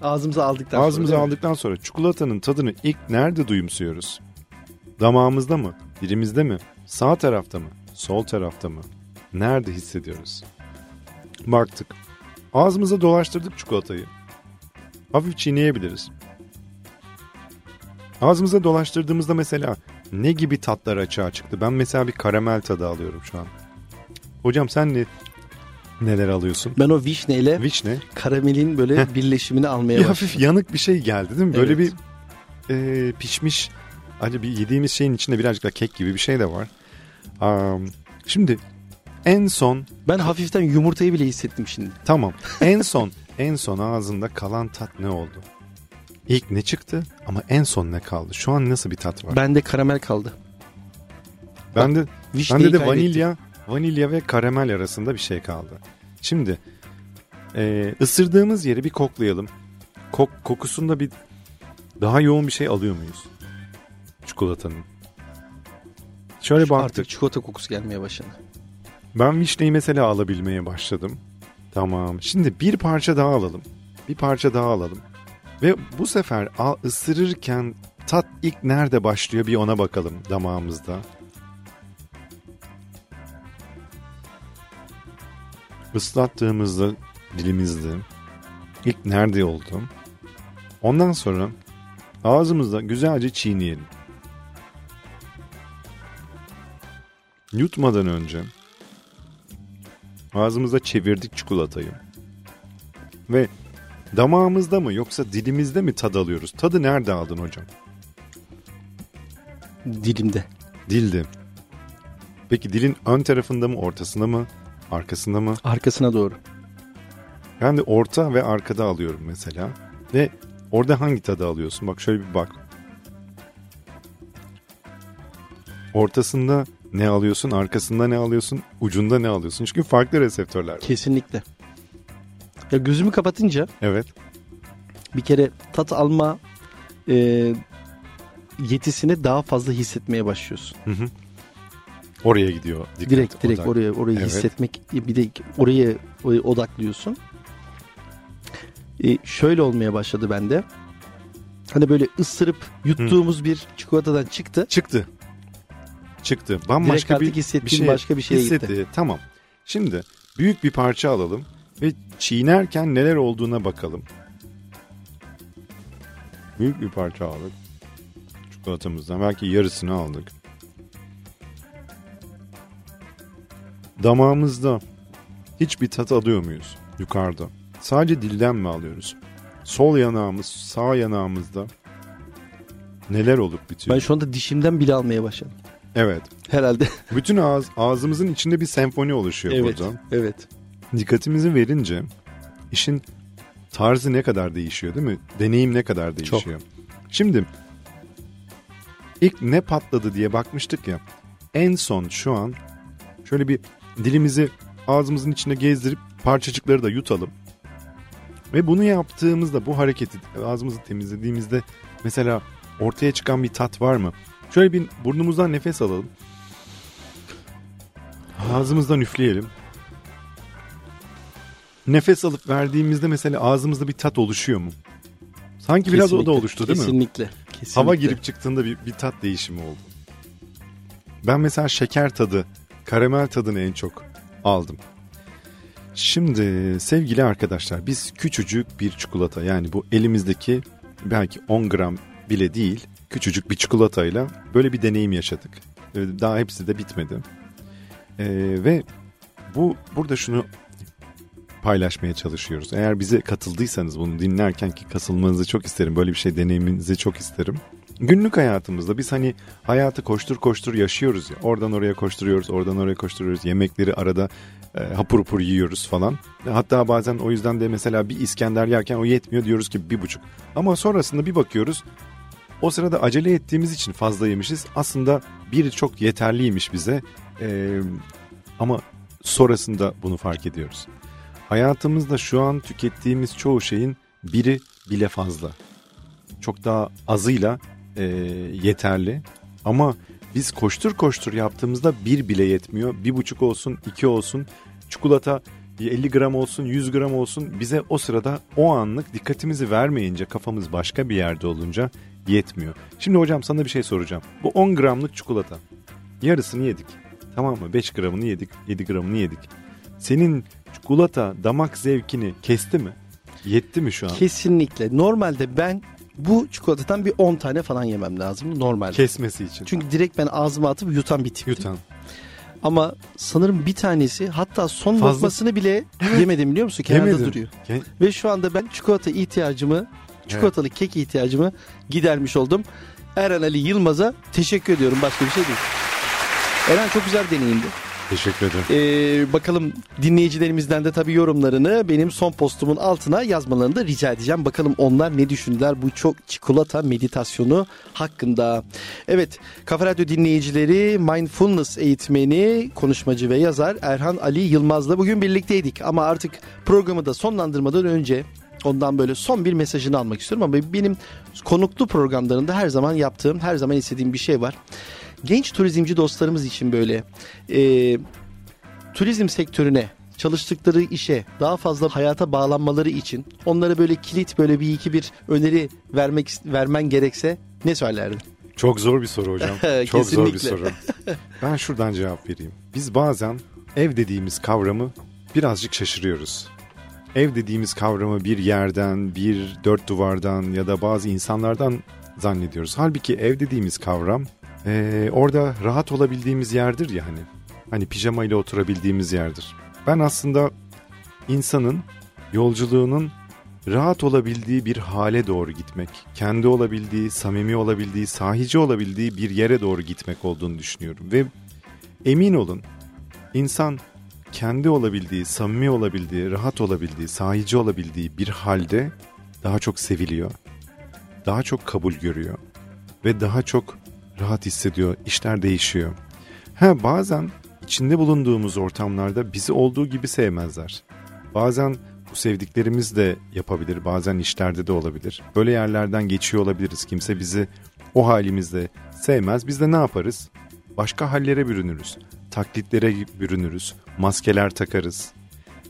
Ağzımıza aldıktan Ağzımıza sonra. aldıktan sonra çikolatanın tadını ilk nerede duyumsuyoruz? Damağımızda mı? Dilimizde mi? Sağ tarafta mı? Sol tarafta mı? Nerede hissediyoruz? Baktık. Ağzımıza dolaştırdık çikolatayı. Hafif çiğneyebiliriz. Ağzımıza dolaştırdığımızda mesela ne gibi tatlar açığa çıktı? Ben mesela bir karamel tadı alıyorum şu an. Hocam sen ne neler alıyorsun? Ben o vişneyle Vişne. karamelin böyle birleşimini almaya başladım. hafif yanık bir şey geldi değil mi? Böyle Evet. bir e, pişmiş hani bir yediğimiz şeyin içinde birazcık da kek gibi bir şey de var. Am, şimdi en son Ben hafiften yumurtayı bile hissettim şimdi. tamam en son en son ağzında kalan tat ne oldu? İlk ne çıktı ama en son ne kaldı? Şu an nasıl bir tat var? Bende karamel kaldı. Bende Vişneyi bende de kaybettim. vanilya vanilya ve karamel arasında bir şey kaldı. Şimdi e, ısırdığımız yeri bir koklayalım. Kok, kokusunda bir daha yoğun bir şey alıyor muyuz? Çikolatanın. Şöyle baktık. Artık çikolata kokusu gelmeye başladı. Ben vişneyi mesela alabilmeye başladım. Tamam. Şimdi bir parça daha alalım. Bir parça daha alalım. Ve bu sefer al, ısırırken tat ilk nerede başlıyor bir ona bakalım damağımızda. Islattığımızda dilimizde ilk nerede oldu? Ondan sonra ağzımızda güzelce çiğneyelim. Yutmadan önce ağzımıza çevirdik çikolatayı. Ve damağımızda mı yoksa dilimizde mi tad alıyoruz? Tadı nerede aldın hocam? Dilimde. Dilde. Peki dilin ön tarafında mı, ortasında mı, arkasında mı? Arkasına doğru. Ben de orta ve arkada alıyorum mesela. Ve orada hangi tadı alıyorsun? Bak şöyle bir bak. Ortasında ne alıyorsun, arkasında ne alıyorsun, ucunda ne alıyorsun? Çünkü farklı reseptörler var. Kesinlikle. Ya gözümü kapatınca Evet. bir kere tat alma e, yetisini daha fazla hissetmeye başlıyorsun. Hı hı. Oraya gidiyor. Dikkat, direkt direkt odak. oraya orayı Evet. hissetmek bir de oraya, oraya odaklıyorsun. E, şöyle olmaya başladı bende. Hani böyle ısırıp yuttuğumuz bir çikolatadan çıktı. Çıktı. Çıktı. Direkt Bambaşka artık bir, bir şey başka bir şeye hissetti. gitti. Tamam. Şimdi büyük bir parça alalım ve çiğnerken neler olduğuna bakalım. Büyük bir parça aldık. Çikolatamızdan belki yarısını aldık. Damağımızda hiçbir tat alıyor muyuz yukarıda? Sadece dilden mi alıyoruz? Sol yanağımız, sağ yanağımızda neler olup bitiyor? Ben şu anda dişimden bile almaya başladım. Evet. Herhalde. Bütün ağız, ağzımızın içinde bir senfoni oluşuyor evet. burada. Evet. Dikkatimizi verince işin tarzı ne kadar değişiyor değil mi? Deneyim ne kadar değişiyor. Şimdi ilk ne patladı diye bakmıştık ya. En son şu an şöyle bir dilimizi ağzımızın içine gezdirip parçacıkları da yutalım. Ve bunu yaptığımızda bu hareketi ağzımızı temizlediğimizde mesela ortaya çıkan bir tat var mı? Şöyle bir burnumuzdan nefes alalım. Ağzımızdan üfleyelim. Nefes alıp verdiğimizde mesela ağzımızda bir tat oluşuyor mu? Sanki biraz o da Kesinlikle, oluştu değil mi? Kesinlikle. Kesinlikle. Hava girip çıktığında bir, bir tat değişimi oldu. Ben mesela şeker tadı, karamel tadını en çok aldım. Şimdi sevgili arkadaşlar biz küçücük bir çikolata yani bu elimizdeki belki 10 gram bile değil küçücük bir çikolatayla böyle bir deneyim yaşadık. Ee, Daha hepsi de bitmedi. Ee, ve bu burada şunu paylaşmaya çalışıyoruz. Eğer bize katıldıysanız bunu dinlerken ki katılmanızı çok isterim. Böyle bir şey deneyiminizi çok isterim. Günlük hayatımızda biz hani hayatı koştur koştur yaşıyoruz ya. Oradan oraya koşturuyoruz, oradan oraya koşturuyoruz. Yemekleri arada e, hapur hapur yiyoruz falan. Hatta bazen o yüzden de mesela bir İskender yerken o yetmiyor diyoruz ki bir buçuk. Ama sonrasında bir bakıyoruz o sırada acele ettiğimiz için fazla yemişiz. Aslında bir çok yeterliymiş bize. E, ama sonrasında bunu fark ediyoruz. Hayatımızda şu an tükettiğimiz çoğu şeyin biri bile fazla. Çok daha azıyla e, yeterli. Ama biz koştur koştur yaptığımızda bir bile yetmiyor. Bir buçuk olsun, iki olsun. Çikolata 50 gram olsun, 100 gram olsun. Bize o sırada o anlık dikkatimizi vermeyince kafamız başka bir yerde olunca yetmiyor. Şimdi hocam sana bir şey soracağım. Bu 10 gramlık çikolata. Yarısını yedik. Tamam mı? 5 gramını yedik, 7 gramını yedik. Senin çikolata damak zevkini kesti mi? Yetti mi şu an? Kesinlikle. Normalde ben bu çikolatadan bir 10 tane falan yemem lazım normalde. Kesmesi için. Çünkü direkt ben ağzıma atıp yutan bir tiptim. Yutan. Ama sanırım bir tanesi hatta son Fazla- lokmasını bile yemedim biliyor musun? Kenarda Yemedin. duruyor. Ye- Ve şu anda ben çikolata ihtiyacımı, çikolatalı kek ihtiyacımı gidermiş oldum. Eren Ali Yılmaz'a teşekkür ediyorum. Başka bir şey değil. Eren çok güzel deneyimdi. Teşekkür ederim. Ee, bakalım dinleyicilerimizden de tabii yorumlarını benim son postumun altına yazmalarını da rica edeceğim. Bakalım onlar ne düşündüler bu çok çikolata meditasyonu hakkında. Evet Kafa Radyo dinleyicileri Mindfulness eğitmeni, konuşmacı ve yazar Erhan Ali Yılmaz'la bugün birlikteydik. Ama artık programı da sonlandırmadan önce ondan böyle son bir mesajını almak istiyorum. Ama benim konuklu programlarında her zaman yaptığım, her zaman istediğim bir şey var. Genç turizmci dostlarımız için böyle e, turizm sektörüne çalıştıkları işe daha fazla hayata bağlanmaları için onlara böyle kilit böyle bir iki bir öneri vermek vermen gerekse ne söylerdin? Çok zor bir soru hocam. Çok zor bir soru. Ben şuradan cevap vereyim. Biz bazen ev dediğimiz kavramı birazcık şaşırıyoruz. Ev dediğimiz kavramı bir yerden, bir dört duvardan ya da bazı insanlardan zannediyoruz. Halbuki ev dediğimiz kavram eee, orada rahat olabildiğimiz yerdir ya hani. Hani pijama ile oturabildiğimiz yerdir. Ben aslında insanın yolculuğunun rahat olabildiği bir hale doğru gitmek, kendi olabildiği, samimi olabildiği, sahici olabildiği bir yere doğru gitmek olduğunu düşünüyorum. Ve emin olun insan kendi olabildiği, samimi olabildiği, rahat olabildiği, sahici olabildiği bir halde daha çok seviliyor. Daha çok kabul görüyor ve daha çok rahat hissediyor. İşler değişiyor. Ha bazen içinde bulunduğumuz ortamlarda bizi olduğu gibi sevmezler. Bazen bu sevdiklerimiz de yapabilir, bazen işlerde de olabilir. Böyle yerlerden geçiyor olabiliriz. Kimse bizi o halimizde sevmez. Biz de ne yaparız? Başka hallere bürünürüz. Taklitlere bürünürüz. Maskeler takarız.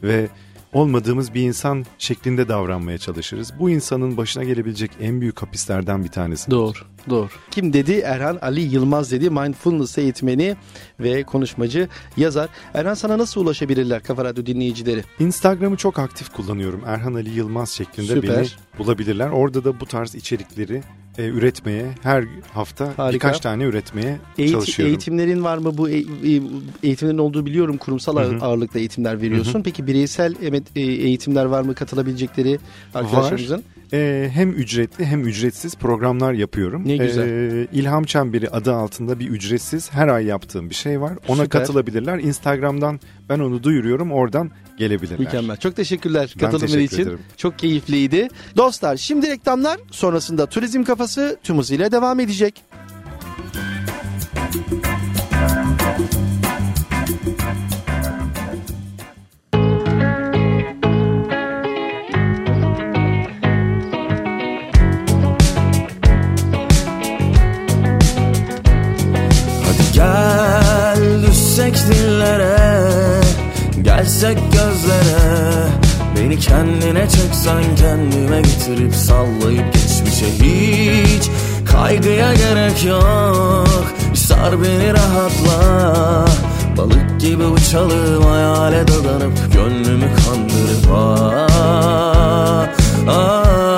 Ve olmadığımız bir insan şeklinde davranmaya çalışırız. Bu insanın başına gelebilecek en büyük hapislerden bir tanesi. Doğru, doğru. Kim dedi? Erhan Ali Yılmaz dedi. Mindfulness eğitmeni ve konuşmacı, yazar. Erhan sana nasıl ulaşabilirler Kafa Radyo dinleyicileri? Instagram'ı çok aktif kullanıyorum. Erhan Ali Yılmaz şeklinde Süper. beni bulabilirler. Orada da bu tarz içerikleri e, üretmeye her hafta Harika. birkaç tane üretmeye Eğiti- çalışıyorum. eğitimlerin var mı? Bu e- e- eğitimlerin olduğu biliyorum. Kurumsal Hı hı. ağırlıkta eğitimler veriyorsun. Peki bireysel e, eğitimler var mı katılabilecekleri arkadaşlarımızın? E, hem ücretli hem ücretsiz programlar yapıyorum. Ne güzel. E, İlham Çemberi adı altında bir ücretsiz her ay yaptığım bir şey var. Ona Süper. katılabilirler. Instagram'dan ben onu duyuruyorum. Oradan gelebilirler. Mükemmel. Çok teşekkürler Ben katılımın teşekkür için. ederim. Çok keyifliydi. Dostlar şimdi reklamlar sonrasında turizm kafası tüm hızıyla devam edecek. Hadi düşsek dillere Gelsek gözlere. Beni kendine çeksen kendime getirip sallayıp geçmişe hiç Kaygıya gerek yok. Sar beni rahatla. Balık gibi uçalım hayale dadanıp Gönlümü kandırıp ah, ah.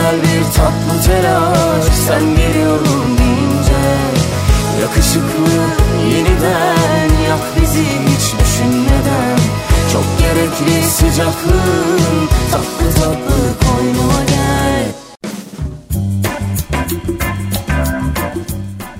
güzel bir tatlı telaş. Sen geliyorum deyince Yakışıklı yeniden yak bizi hiç düşünmeden. Çok gerekli sıcaklığın tatlı tatlı koynuma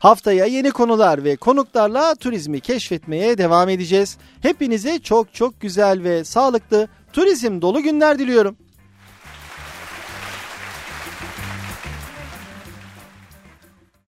Haftaya yeni konular ve konuklarla turizmi keşfetmeye devam edeceğiz. Hepinize çok çok güzel ve sağlıklı turizm dolu günler diliyorum.